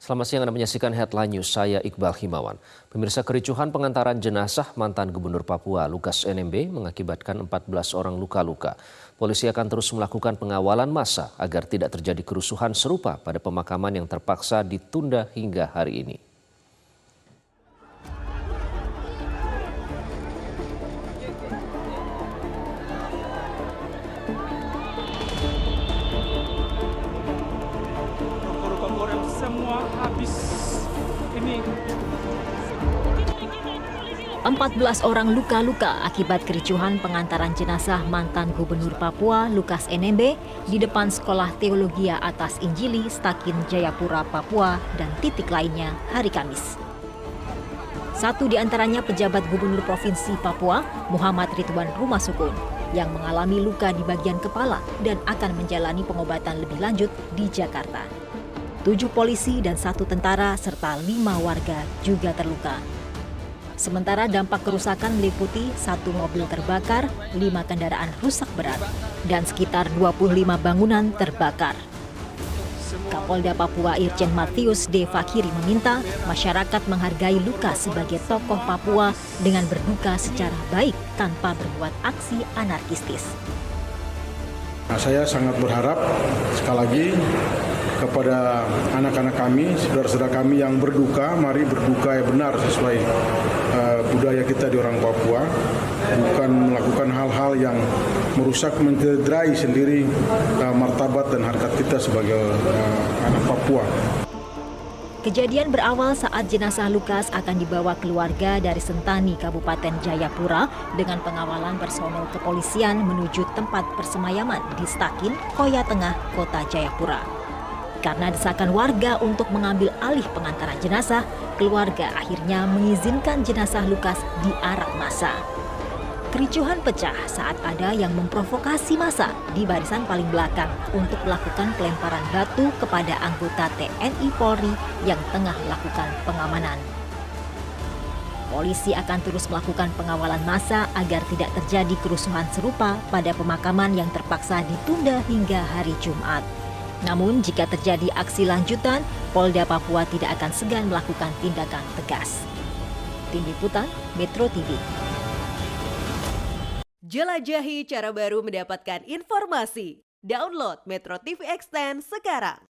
Selamat siang Anda menyaksikan Headline News, saya Iqbal Himawan. Pemirsa kericuhan pengantaran jenazah mantan Gubernur Papua Lukas NMB mengakibatkan 14 orang luka-luka. Polisi akan terus melakukan pengawalan massa agar tidak terjadi kerusuhan serupa pada pemakaman yang terpaksa ditunda hingga hari ini. 14 orang luka-luka akibat kericuhan pengantaran jenazah mantan Gubernur Papua Lukas NMB di depan Sekolah Teologia Atas Injili Stakin Jayapura, Papua dan titik lainnya hari Kamis. Satu di antaranya pejabat Gubernur Provinsi Papua, Muhammad Ridwan Rumasukun, yang mengalami luka di bagian kepala dan akan menjalani pengobatan lebih lanjut di Jakarta. Tujuh polisi dan satu tentara serta lima warga juga terluka. Sementara dampak kerusakan meliputi satu mobil terbakar, lima kendaraan rusak berat, dan sekitar 25 bangunan terbakar. Kapolda Papua Irjen Matius D. Fakiri meminta masyarakat menghargai Lukas sebagai tokoh Papua dengan berduka secara baik tanpa berbuat aksi anarkistis. Nah, saya sangat berharap sekali lagi kepada anak-anak kami, saudara-saudara kami yang berduka, mari berduka yang benar sesuai uh, budaya kita di orang Papua, bukan melakukan hal-hal yang merusak, mencederai sendiri uh, martabat dan harkat kita sebagai uh, anak Papua. Kejadian berawal saat jenazah Lukas akan dibawa keluarga dari Sentani, Kabupaten Jayapura dengan pengawalan personel kepolisian menuju tempat persemayaman di Stakin, Koya Tengah, Kota Jayapura. Karena desakan warga untuk mengambil alih pengantaran jenazah, keluarga akhirnya mengizinkan jenazah Lukas diarak masa. Kericuhan pecah saat ada yang memprovokasi massa di barisan paling belakang untuk melakukan pelemparan batu kepada anggota TNI Polri yang tengah melakukan pengamanan. Polisi akan terus melakukan pengawalan massa agar tidak terjadi kerusuhan serupa pada pemakaman yang terpaksa ditunda hingga hari Jumat. Namun jika terjadi aksi lanjutan, Polda Papua tidak akan segan melakukan tindakan tegas. Tim Liputan Metro TV. Jelajahi cara baru mendapatkan informasi. Download Metro TV Extend sekarang.